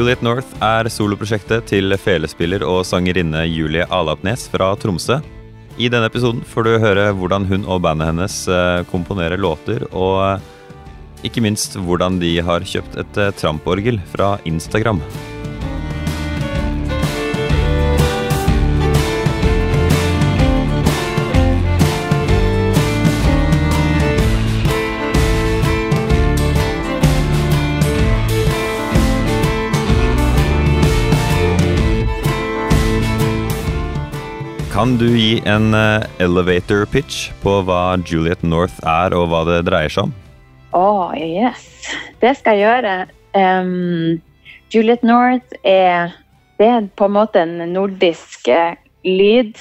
Juliet North er soloprosjektet til felespiller og sangerinne Julie Alapnes fra Tromsø. I denne episoden får du høre hvordan hun og bandet hennes eh, komponerer låter, og eh, ikke minst hvordan de har kjøpt et eh, tramporgel fra Instagram. Kan du gi en eh, elevator pitch på hva Juliet North er, og hva det dreier seg om? Å, yes. Det skal jeg gjøre. Um, Juliet North er er på en måte en nordisk eh, lyd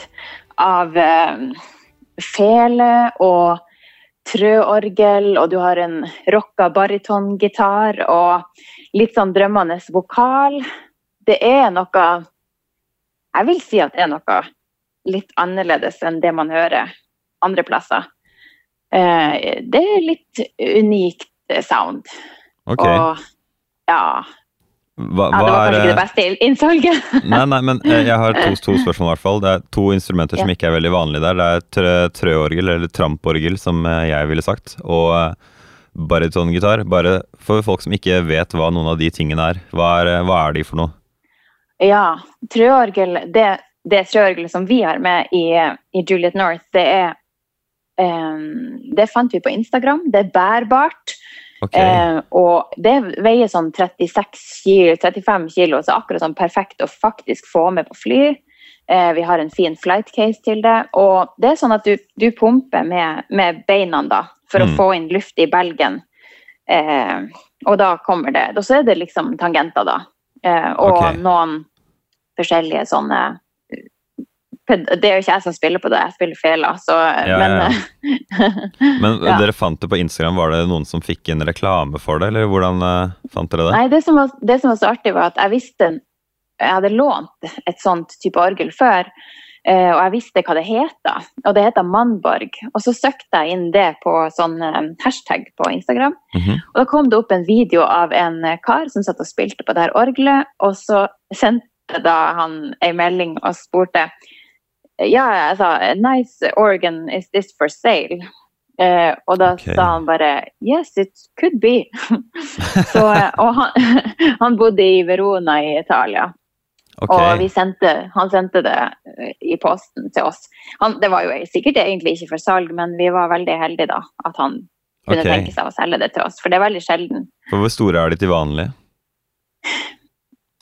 av um, fele og trøorgel, og du har en rocka baritongitar og litt sånn drømmende vokal. Det er noe Jeg vil si at det er noe litt annerledes enn det man hører andre plasser. Eh, det er litt unikt eh, sound. Ok. Og ja, Hva, ja, det var kanskje er ikke det eh, beste i- innsalget. Nei, nei, men eh, jeg har to, to spørsmål i hvert fall. Det er to instrumenter som ikke er veldig vanlige der. Det er trøorgel, eller tramporgel, som jeg ville sagt, og barytongitar. Bare for folk som ikke vet hva noen av de tingene er. Hva er, hva er de for noe? Ja, trøorgel, det, det trøorgelet som vi har med i, i Juliet North, det er um, Det fant vi på Instagram. Det er bærbart. Okay. Eh, og det veier sånn 36 kilo, 35 kilo, så akkurat sånn perfekt å faktisk få med på fly. Eh, vi har en fin flight case til det. Og det er sånn at du, du pumper med, med beina da, for Mm. å få inn luft i belgen. Eh, og da kommer det Og så er det liksom tangenter, da. Eh, og okay. noen forskjellige sånne Det er jo ikke jeg som spiller på det, jeg spiller fela, så Ja, men, ja, Men dere fant det på Instagram. Var det noen som fikk en reklame for det, eller hvordan eh, fant dere det? Nei, det som, var, det som var så artig, var at jeg visste Jeg hadde lånt et sånt type orgel før, eh, og jeg visste hva det heter. Og det heter Mannborg. Og så søkte jeg inn det på sånn eh, hashtag på Instagram. Mhm. Og da kom det opp en video av en eh, kar som satt og spilte på det her orgelet, og så sendte da han ei melding og spurte ja, jeg sa 'nice organ, is this for sale?' Eh, og da okay. sa han bare 'yes, it could be'. så, eh, og han, han bodde i Verona i Italia, Okay. og vi sendte, han sendte det eh, i posten til oss. Han, det var jo sikkert egentlig ikke for salg, men vi var veldig heldige da, at han kunne okay. tenke seg å selge det til oss, for det er veldig sjelden. For hvor store er de til vanlig?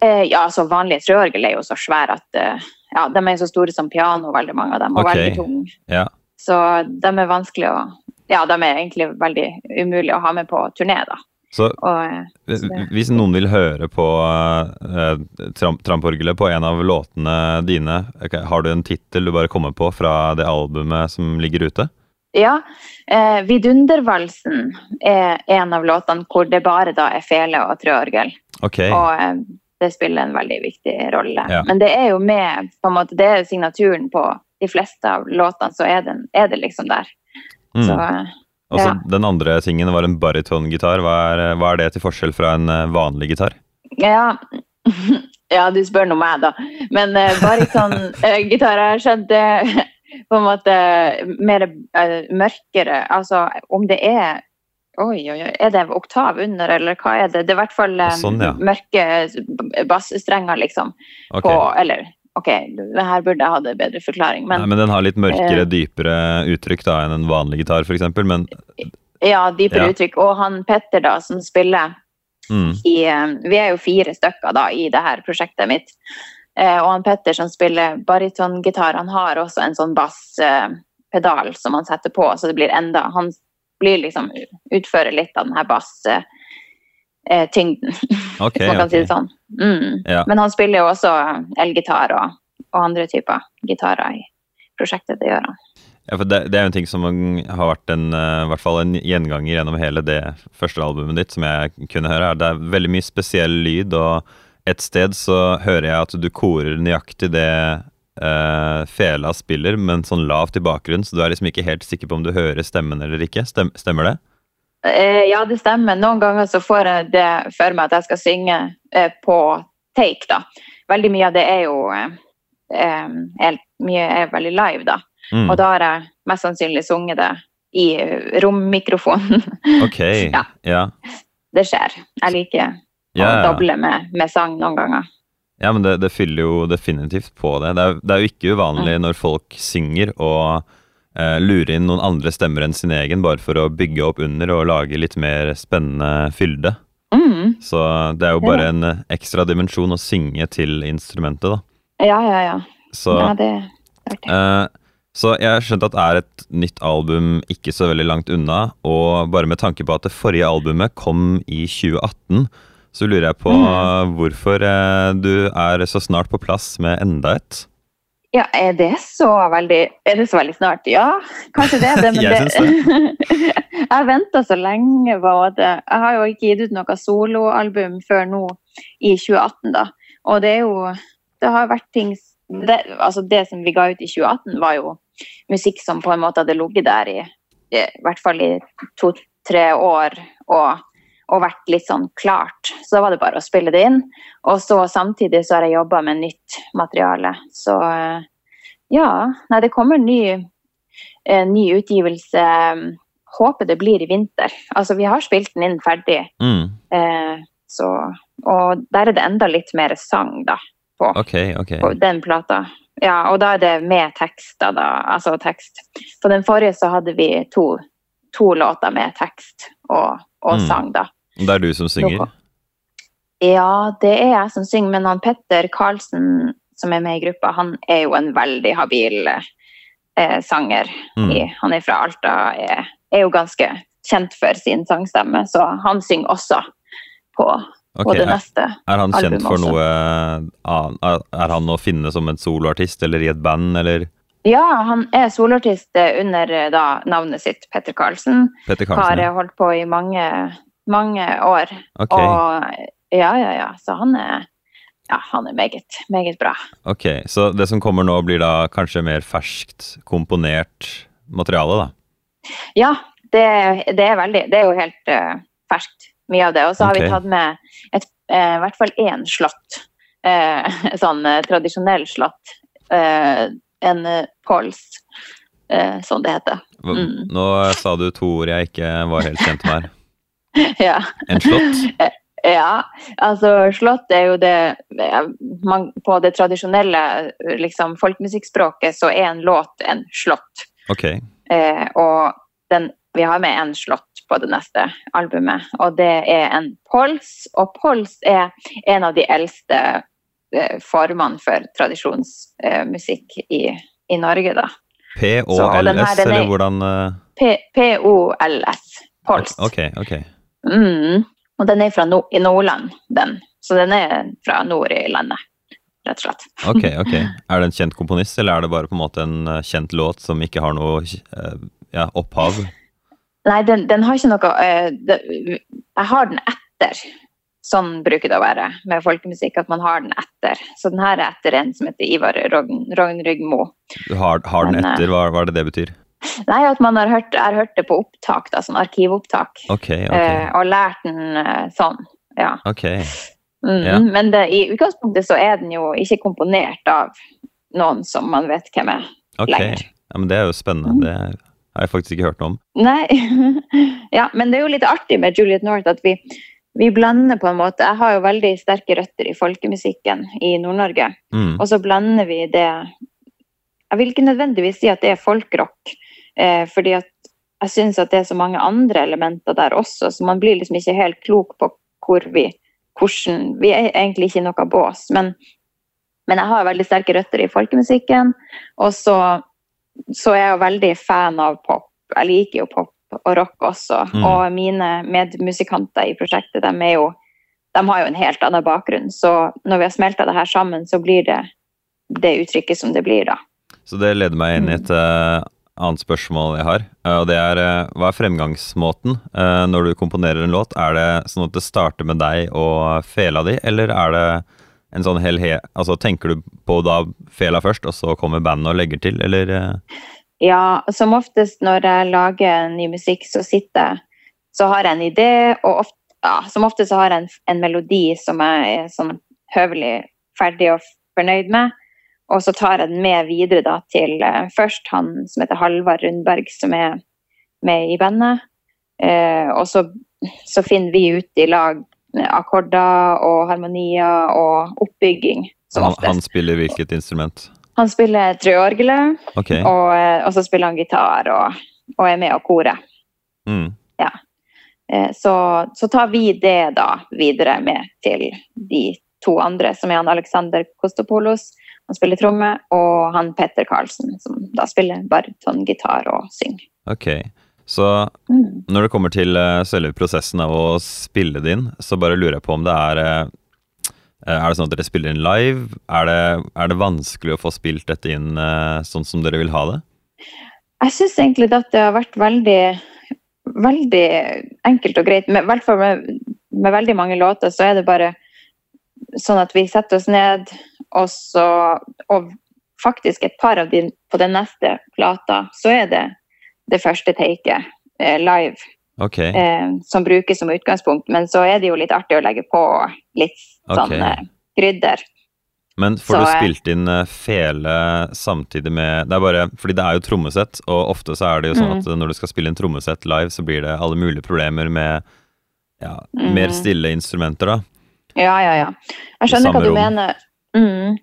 Eh, ja, så vanlige trøorgel er jo så svære at eh, ja, de er så store som piano, veldig mange av dem, og okay. veldig tunge. Ja. Så de er vanskelig å Ja, de er egentlig veldig umulig å ha med på turné, da. Så Og, eh, Så- Hvis noen vil høre på uh, tramp, tramporgelet på en av låtene dine, okay, har du en tittel du bare kommer på fra det albumet som ligger ute? ja. Eh, Vidundervalsen er en av låtene hvor det bare da er fele og trøorgel. Ok, Og eh, det spiller en veldig viktig rolle. Ja. Men det er jo med på en måte, Det er signaturen på de fleste av låtene, så er, den, er det liksom der. Mm. eh, Og så ja. den andre tingen var en baritongitar. Hva, er- hva er det til forskjell fra en eh, vanlig gitar? Ja, ja du spør nå meg, da. Men uh, baritongitar har jeg skjønt det på en måte mer uh, mørkere. Altså om det er Oi, oi, oi. Er det oktav under, eller hva er det? Det er i hvert fall eh, Sånn, ja. mørke bassstrenger, liksom. Ok. På, eller OK, her burde jeg hatt en bedre forklaring, men Nei, men den har litt mørkere, Eh. dypere uttrykk da enn en vanlig gitar, f.eks. Men ja, dypere Ja. uttrykk. Og han Petter, da, som spiller mm, i eh, Vi er jo fire stykker da i det her prosjektet mitt. Eh, og han Petter som spiller baritongitar, han har også en sånn basspedal som han setter på, så det blir enda Han blir liksom utfører litt av den her basstyngden, ok, hvis man kan si det sånn. Mm. Ja. Men han spiller jo også elgitar og, og andre typer gitarer i prosjektet. Det gjør han. Ja, for det, det er jo en ting som har vært en, eh, i hvert fall en gjenganger gjennom hele det første albumet ditt, som jeg kunne høre. Det er veldig mye spesiell lyd, og et sted så hører jeg at du korer nøyaktig det eh, fela spiller, men sånn lavt i bakgrunnen, så du er liksom ikke helt sikker på om du hører stemmen eller ikke. Stem, stemmer det? Uh, ja, det stemmer. Noen ganger så får jeg det for meg at jeg skal synge uh, på take, da. Veldig mye av det er jo helt, Mye er veldig live, da. Mm. Og da har jeg mest sannsynlig sunget det i rommikrofonen. Ok. Ja. Ja. det skjer. Jeg liker å yeah. doble med, med sang noen ganger. Ja, men det, det fyller jo definitivt på det. Det er, det er jo ikke uvanlig når folk synger og eh, lurer inn noen andre stemmer enn sin egen, bare for å bygge opp under og lage litt mer spennende fylde. Mm. Så det er jo bare en ekstra dimensjon å synge til instrumentet, da. Ja, ja, ja. Så, ja det, det eh, så jeg har skjønt at det er et nytt album ikke så veldig langt unna, og bare med tanke på at det forrige albumet kom i 2018, så lurer jeg på Mm. hvorfor eh, du er så snart på plass med enda et. Ja, er det så veldig Er det så veldig snart? Ja, kanskje det. det men Jeg det, jeg har venta så lenge på det. Jeg har jo ikke gitt ut noe soloalbum før nå i 2018, da. Og det er jo Det har vært ting det, Altså, det som vi ga ut i 2018, var jo musikk som på en måte hadde ligget der i, i hvert fall i to-tre år og, og vært litt sånn klart. Så da var det bare å spille det inn. Og så samtidig så har jeg jobba med nytt materiale. Så eh, ja. Nei, det kommer ny, eh, ny utgivelse. Håper det blir i vinter. Altså, vi har spilt den inn ferdig. Mm. Eh, så, og der er det enda litt mer sang, da. På, okay, okay. på den plata. Ja, og da er det med tekster, da. Altså tekst. På den forrige så hadde vi to, to låter med tekst og, og Mm. sang, da. Det er du som synger? Noe. Ja, det er jeg som synger, men han Petter Karlsen som er med i gruppa, han er jo en veldig habil eh, sanger. Mm. Han er fra Alta, er, er jo ganske kjent for sin sangstemme, så han synger også på, okay, på det er, neste. er han kjent for også. noe annet? Er, han å finne som en soloartist eller i et band, eller Ja, han er soloartist under eh, da, navnet sitt, Petter Karlsen. Petter Har Karlsen? eh, holdt på i mange, mange år. Okay. Og ja, ja, ja. Så han er, ja, han er meget, meget bra. ok, så det som kommer nå blir da kanskje mer ferskt komponert materiale, da? Ja, det, det er veldig Det er jo helt uh, ferskt, mye av det. Og så har vi tatt med et, uh, i hvert fall én slått. Uh, sånn tradisjonell slått. En pols, eh, sånn det heter. Mm. Nå sa du to ord jeg ikke var helt kjent med her. ja. En slott? ja, altså slått er jo det eh, man, På det tradisjonelle liksom, folkemusikkspråket så er en låt en slått. Ok, Eh, og den, vi har med en slått på det neste albumet, og det er en pols. Og pols er en av de eldste eh, formene for tradisjonsmusikk i, i Norge, da. P-å-l-s, er- eller hvordan eh, P- P-O-L-S. Pols. Ok, ok. Mm. Og den er fra no i Nordland, den. Så den er fra nord i landet, rett og slett. Ok, ok. Er det en kjent komponist, eller er det bare på en måte en eh, kjent låt som ikke har noe eh, ja, opphav? Nei, den, den har ikke noe uh, det, Jeg har den etter. Sånn bruker det å være med folkemusikk, at man har den etter. Så den her er etter en som heter Ivar Rogn, Rognrygg Mo. Du har, har den etter, hva, hva er det det betyr? Nei, at man har hørt, har hørt det på opptak, da, sånn arkivopptak. Ok, okay. ok. og lært den uh, sånn. Ja. ok. Mm, Ja. Men det, i utgangspunktet så er den jo ikke komponert av noen som man vet hvem er. ok. lenger. Ja, men det er jo spennende. Mm. Det har jeg faktisk ikke hørt noe om. Nei. ja, men det er jo litt artig med Juliet North at vi, vi blander på en måte Jeg har jo veldig sterke røtter i folkemusikken i Nord-Norge. Mm. Og så blander vi det Jeg vil ikke nødvendigvis si at det er folkrock, eh, fordi at jeg syns at det er så mange andre elementer der også, så man blir liksom ikke helt klok på hvor vi hvordan, Vi er egentlig ikke i noe bås, men, men jeg har veldig sterke røtter i folkemusikken. Og så, så er jeg jo veldig fan av pop. Jeg liker jo pop og rock også. Mm. Og mine medmusikanter i prosjektet, de er jo de har jo en helt annen bakgrunn. Så når vi har smelta det her sammen, så blir det det uttrykket som det blir, da. Så det leder meg inn i et eh, annet spørsmål jeg har. eh, og det er eh, hva er fremgangsmåten eh, når du komponerer en låt? Er det sånn at det starter med deg og fela di, eller er det en sånn hel he... Altså tenker du på da fela først, og så kommer bandet og legger til, eller Ja, som oftest når jeg lager ny musikk, så sitter jeg så har jeg en idé, og ofte, ja, som ofte så har jeg en, en melodi som jeg er sånn høvelig ferdig og fornøyd med. Og så tar jeg den med videre da til eh, først han som heter Halvard Rundberg, som er med i bandet. Eh, og så, så finner vi ut i lag akkorder og harmonier og oppbygging, Han, han spiller hvilket instrument? Han spiller trøorgelet, Okay. og, eh, og så spiller han gitar og, og er med og korer. Mm. Eh, Så, så tar vi det da videre med til de to andre, som er han Alexander Kostopoulos, han spiller tromme, og han Petter Karlsen, som da spiller bariton, gitar og synger. Ok. Så Mm. når det kommer til eh, selve prosessen av å spille det inn, så bare lurer jeg på om det er eh, Er det sånn at dere spiller inn live? Er det, er det vanskelig å få spilt dette inn eh, sånn som dere vil ha det? Jeg syns egentlig at det har vært veldig, veldig enkelt og greit. I hvert fall med, med veldig mange låter så er det bare sånn at vi setter oss ned, og så Og faktisk et par av de på den neste plata, så er det det første taket eh, live Okay. eh, som brukes som utgangspunkt. Men så er det jo litt artig å legge på litt sånn Ok. eh, krydder. Men får så, du eh, spilt inn eh, fele samtidig med Det er bare fordi det er jo trommesett, og ofte så er det jo sånn Mm. at når du skal spille inn trommesett live, så blir det alle mulige problemer med ja, Mm. mer stille instrumenter, da. Ja, ja, ja. Jeg skjønner hva du rom. mener. Mm.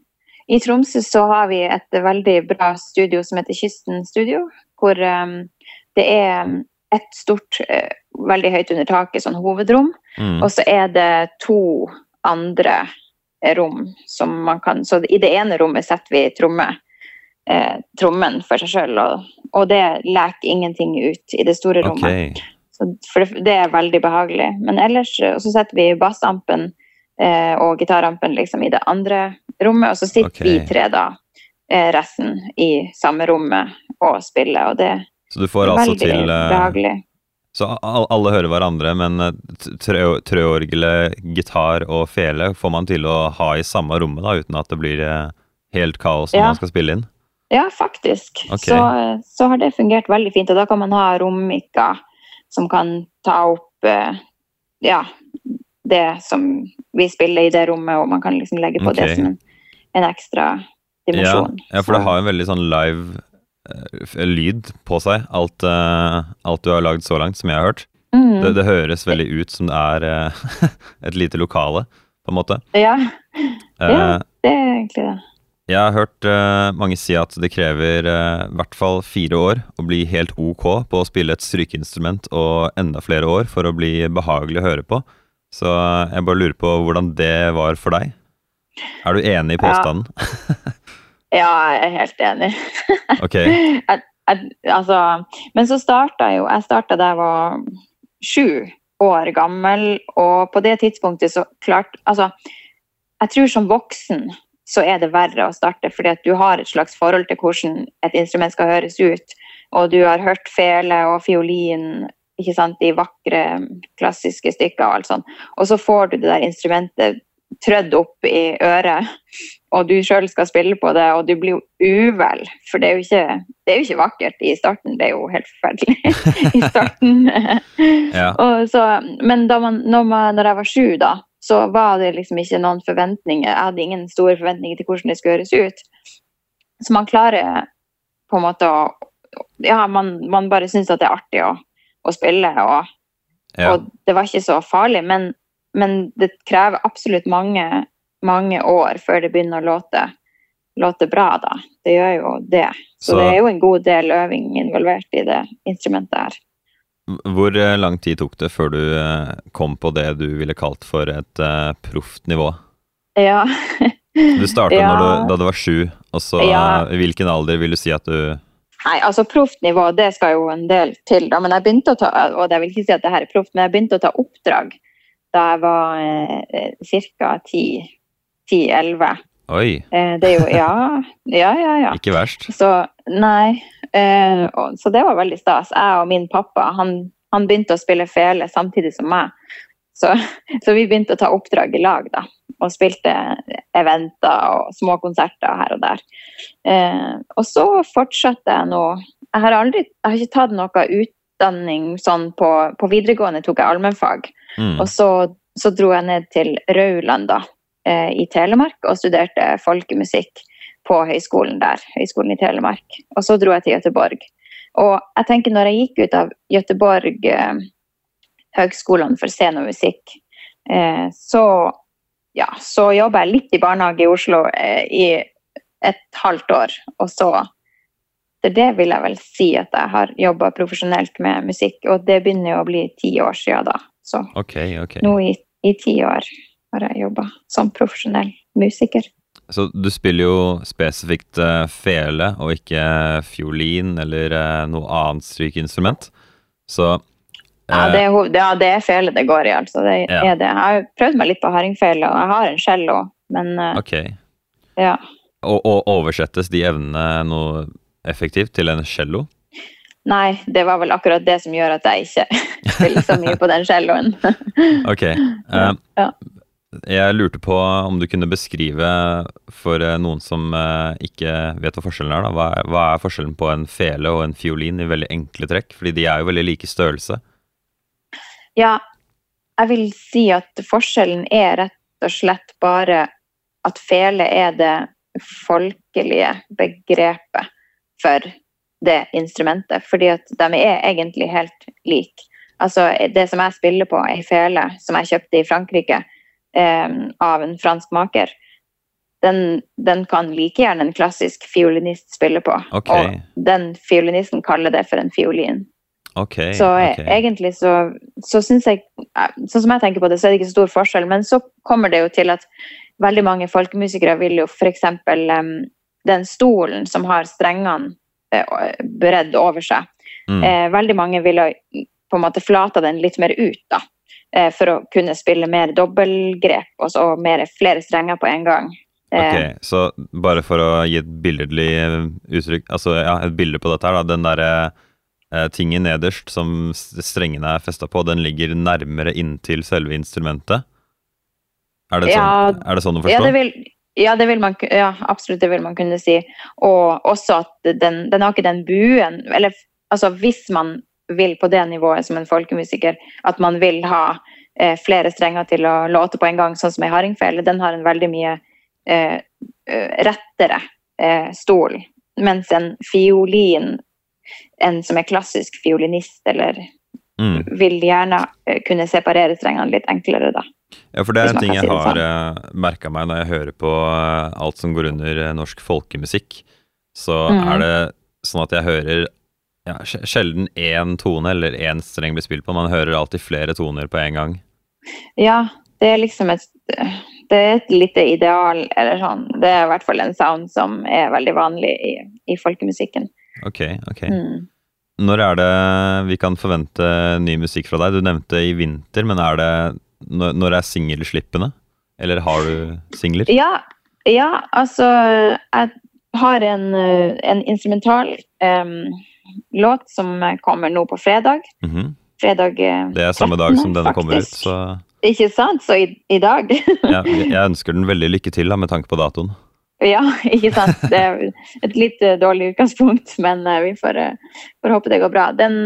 I Tromsø så har vi et veldig bra studio som heter Kysten Studio, hvor um, det er et stort, uh, veldig høyt under taket, sånn hovedrom, Mm. og så er det to andre rom som man kan Så i det ene rommet setter vi tromme, eh, trommen for seg sjøl, og, og det leker ingenting ut i det store rommet. Okay. Så, for det, det er veldig behagelig. Men ellers eh, så setter vi bassampen og gitarampen liksom i det andre rommet, og så sitter okay. vi tre da eh, resten i samme rommet og spiller, og det er Så du får altså veldig til eh, behagelig. Så al- alle hører hverandre, men eh, trøorgelet, gitar og fele får man til å ha i samme rommet, da, uten at det blir eh, helt kaos når Ja. man skal spille inn? Ja, faktisk. Okay. Så, eh, så har det fungert veldig fint, og da kan man ha rommikker som kan ta opp eh, ja, det som vi spiller i det rommet, og man kan liksom legge på okay. det som en, en ekstra dimensjon. ja, for det har en veldig sånn live uh, lyd på seg, alt, uh, alt du har lagd så langt, som jeg har hørt. Mm. Det, det høres veldig ut som det er uh, et lite lokale, på en måte. Ja, Ja. det er egentlig det. Jeg har hørt mange si at det krever i hvert fall fire år å bli helt ok på å spille et strykeinstrument, og enda flere år for å bli behagelig å høre på. Så jeg bare lurer på hvordan det var for deg. Er du enig i påstanden? Ja, jeg er helt enig. Ok. jeg, jeg, altså, men så starta jo Jeg starta da jeg var sju år gammel, og på det tidspunktet så klart Altså, jeg tror som voksen så er det verre å starte, fordi at du har et slags forhold til hvordan et instrument skal høres ut, og du har hørt fele og fiolin ikke sant, de vakre, klassiske stykker og alt sånt, og så får du det der instrumentet trødd opp i øret, og du sjøl skal spille på det, og du blir jo uvel. For det er jo ikke, det er jo ikke vakkert i starten, det er jo helt forferdelig i starten. Ja. så, men da man, når, man, når jeg var sju, da, så var det liksom ikke noen forventninger. Jeg hadde ingen store forventninger til hvordan det skulle høres ut. Så man klarer på en måte å Ja, man, man bare syns at det er artig å, å spille, og ja. og det var ikke så farlig, men, men det krever absolutt mange, mange år før det begynner å låte, låte bra, da. Det gjør jo det. Så, Så- det er jo en god del øving involvert i det instrumentet her. Hvor eh, lang tid tok det før du eh, kom på det du ville kalt for et uh, proft nivå? Ja. Du starta Ja. du, da du var sju, og så Ja. hvilken alder vil du si at du Nei, altså proft nivå, det skal jo en del til, da. Men jeg begynte å ta, og jeg vil ikke si at det her er proft, men jeg begynte å ta oppdrag da jeg var eh, ca. 10-11. Oi, Eh, det er jo Ja, ja, ja. ja. ikke verst. Så nei. Eh, og, så det var veldig stas. Jeg og min pappa han, han begynte å spille fele samtidig som meg. Så, så vi begynte å ta oppdrag i lag, da. Og spilte eventer og små konserter her og der. Eh, og så fortsatte jeg nå Jeg har aldri, jeg har ikke tatt noe utdanning sånn på, på videregående tok jeg allmennfag. Mm. Og så, så dro jeg ned til Rauland da, eh, i Telemark og studerte folkemusikk på høyskolen der. Høyskolen i Telemark. Og så dro jeg til Gøteborg. Og jeg tenker når jeg gikk ut av Gøteborg eh, høgskolen for scene og musikk, eh, så, ja, så jobba jeg litt i barnehage i Oslo eh, i et halvt år. Og så det, det vil jeg vel si at jeg har jobba profesjonelt med musikk, og det begynner jo å bli ti år siden da. Så okay, okay. nå i, i ti år har jeg jobba som profesjonell musiker. Så du spiller jo spesifikt eh, fele og ikke fiolin eller noe annet strykeinstrument. Så Ja, eh, det er, ja, det er fele det går i, altså. Det Ja. er det. Jeg har prøvd meg litt på hardingfele, og jeg har en cello, men eh, Ok. ja. Og, og oversettes de evnene noe effektivt til en cello? Nei, det var vel akkurat det som gjør at jeg ikke spiller så mye på den celloen. Ok. eh, Ja. Jeg lurte på om du kunne beskrive for noen som ikke vet hva forskjellen er. Da. Hva, er, hva er forskjellen på en fele og en fiolin i veldig enkle trekk? Fordi de er jo veldig like størrelse. Ja, jeg vil si at forskjellen er rett og slett bare at fele er det folkelige begrepet for det instrumentet. Fordi at de er egentlig helt like. Altså, det som jeg spiller på, ei fele som jeg kjøpte i Frankrike eh, av en fransk maker, den, den kan like gjerne en klassisk fiolinist spille på. Okay. Og den fiolinisten kaller det for en fiolin. Ok. Så okay. egentlig så, så syns jeg eh, Sånn som jeg tenker på det, så er det ikke så stor forskjell. Men så kommer det jo til at veldig mange folkemusikere vil jo f.eks. Um, den stolen som har strengene eh, bredd over seg. Mm. Uh, veldig mange vil på en måte flata den litt mer ut, da. Uh, for å kunne spille mer dobbeltgrep og så mer, flere strenger på en gang. Eh, Ok, så bare for å gi et billedlig eh, uttrykk, altså ja, et bilde på dette her, da. Den derre eh, tingen nederst som strengene er festa på, den ligger nærmere inntil selve instrumentet? Er det, Ja, sånn, er det sånn å Ja, forstå? det vil, ja, det vil man, ja, absolutt det vil man kunne si. Og også at den, den har ikke den buen Eller altså, hvis man vil på det nivået som en folkemusiker, at man vil ha eh, flere strenger til å låte på en gang, sånn som ei hardingfele, den har en veldig mye eh, eh, rettere eh, stol. Mens en fiolin, en som er klassisk fiolinist, eller Mm. vil gjerne eh, kunne separere strengene litt enklere, da. Ja, for det er en ting jeg har sånn. uh, merka meg når jeg hører på eh, alt som går under eh, norsk folkemusikk. Så mm. er det sånn at jeg hører ja, sjelden én tone eller én streng blir spilt på. Man hører alltid flere toner på en gang. Ja, det er liksom et Det er et lite ideal, eller sånn. Det er i hvert fall en sound som er veldig vanlig i, i folkemusikken. Ok, ok. Mm. Når er det vi kan forvente ny musikk fra deg? Du nevnte i vinter, men er det når, når er singelslippene? Eller har du singler? Ja, ja, altså Jeg har en, eh, en instrumental um, låt som kommer nå på fredag. Mhm. Fredag 13. Det er samme dag som denne kommer ut, så Ikke sant? Så i, i dag ja, jeg jeg ønsker den veldig lykke til da, med tanke på datoen. Ja, ikke sant. Det er et litt eh, dårlig utgangspunkt, men eh, vi får, eh, får håpe det går bra. Den,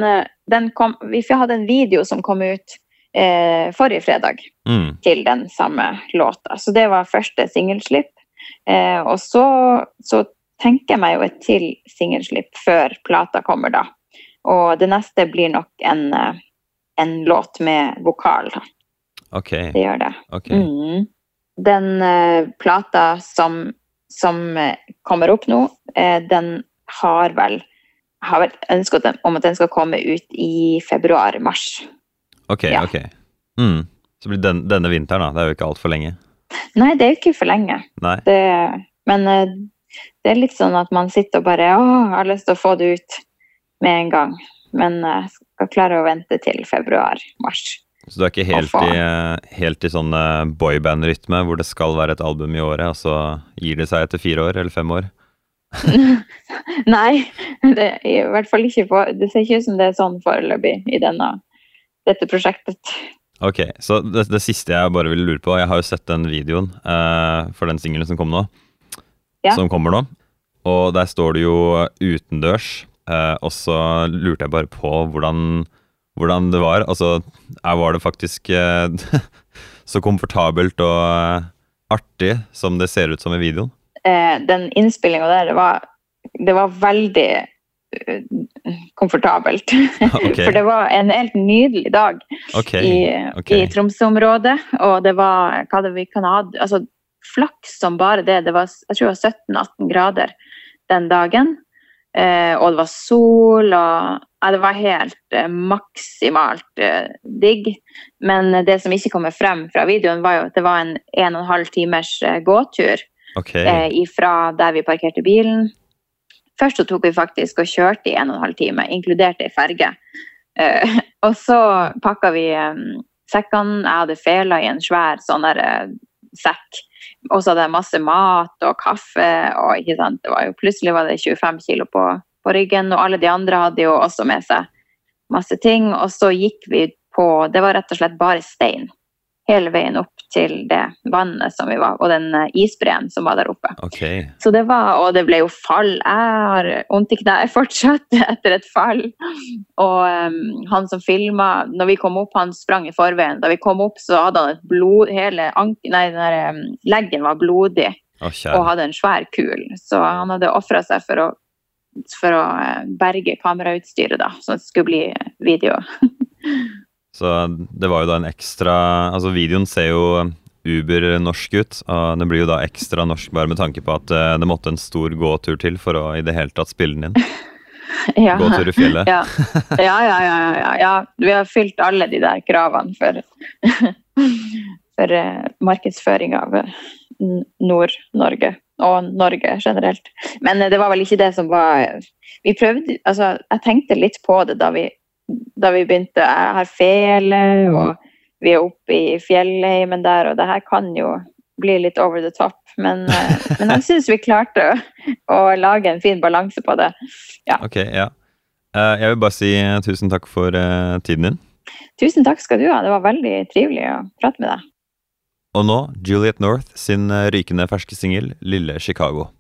den kom, vi hadde en video som kom ut eh, forrige fredag Mm. til den samme låta. Så det var første singelslipp. Eh, og så, så tenker jeg meg jo et til singelslipp før plata kommer, da. Og det neste blir nok en, en låt med vokal. da. Ok, Det gjør det. Okay. Mm. Den eh, plata som, som eh, kommer opp nå, eh, den har vel har vært ønsket om at den skal komme ut i februar-mars. Ok, Ja. ok. Mm. Så blir den, denne vinteren, da. Det er jo ikke altfor lenge. Nei, det er jo ikke for lenge. Det, men eh, det er litt sånn at man sitter og bare Å, jeg har lyst til å få det ut med en gang. Men jeg skal klare å vente til februar-mars. Så du er ikke helt, helt i, eh, helt i sånn eh, boyband-rytme hvor det skal være et album i året, og så gir det seg etter fire år eller fem år? Nei, det, i hvert fall ikke på, det ser ikke ut som det er sånn foreløpig i denne, dette prosjektet. Ok, så det, det siste jeg bare ville lure på Jeg har jo sett den videoen eh, for den singelen som kom nå. Ja. Som kommer nå. Og der står du jo utendørs. Eh, og så lurte jeg bare på hvordan, hvordan det var. Altså, var det faktisk eh, så komfortabelt og eh, artig som det ser ut som i videoen? Eh, den innspillinga der, det var, det var veldig komfortabelt. Okay. For det var en helt nydelig dag okay. i, okay. i Tromsø-området. Og det var hva det vi kan ha, altså flaks som bare det. Det var, jeg tror det var 17-18 grader den dagen. Eh, og det var sol, og ja, det var helt eh, maksimalt eh, digg. Men det som ikke kommer frem fra videoen, var jo at det var en en og en halv timers eh, gåtur okay. eh, ifra der vi parkerte bilen. Først så tok vi faktisk og kjørte i en og en halv time, inkludert ei ferge. Eh, og så pakka vi eh, sekkene. Jeg hadde fela i en svær sånn der eh, sekk. Og så hadde jeg masse mat og kaffe. og ikke sant, det var jo Plutselig var det 25 kilo på, på ryggen, og alle de andre hadde jo også med seg masse ting. Og så gikk vi på Det var rett og slett bare stein hele veien opp til det vannet som vi var, og den eh, isbreen som var der oppe. Okay. Så det var, og det ble jo fall. Jeg har vondt i kneet fortsatt etter et fall. Og um, han som filma, når vi kom opp, han sprang i forveien. Da vi kom opp, så hadde han et blod Hele anken... nei, der, um, leggen var blodig Oh, og hadde en svær kul. Så han hadde ofra seg for å, for å eh, berge kamerautstyret, da, så det skulle bli video. Så det var jo da en ekstra Altså, videoen ser jo uber-norsk ut, og det blir jo da ekstra norsk bare med tanke på at eh, det måtte en stor gåtur til for å i det hele tatt spille den inn. Ja. Gåtur i fjellet. Ja. Ja, ja, ja, ja. Vi har fylt alle de der kravene for, for eh, markedsføring av eh, Nord-Norge og Norge generelt. Men eh, det var vel ikke det som var Vi prøvde Altså, jeg tenkte litt på det da vi, da vi begynte. Jeg har fele, og vi er oppe i fjellheimen der, og det her kan jo bli litt over the top. Men, eh, men jeg syns vi klarte å, lage en fin balanse på det. Ok, ja. Eh, Jeg vil bare si tusen takk for eh, tiden din. Tusen takk skal du ha. Det var veldig trivelig å prate med deg. Og nå Juliet North sin eh, rykende ferske singel 'Lille Chicago'.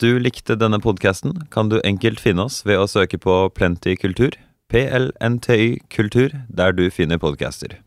Du likte denne podkasten, kan du enkelt finne oss ved å søke på Plenty kultur, PLNTY kultur, der du finner podcaster.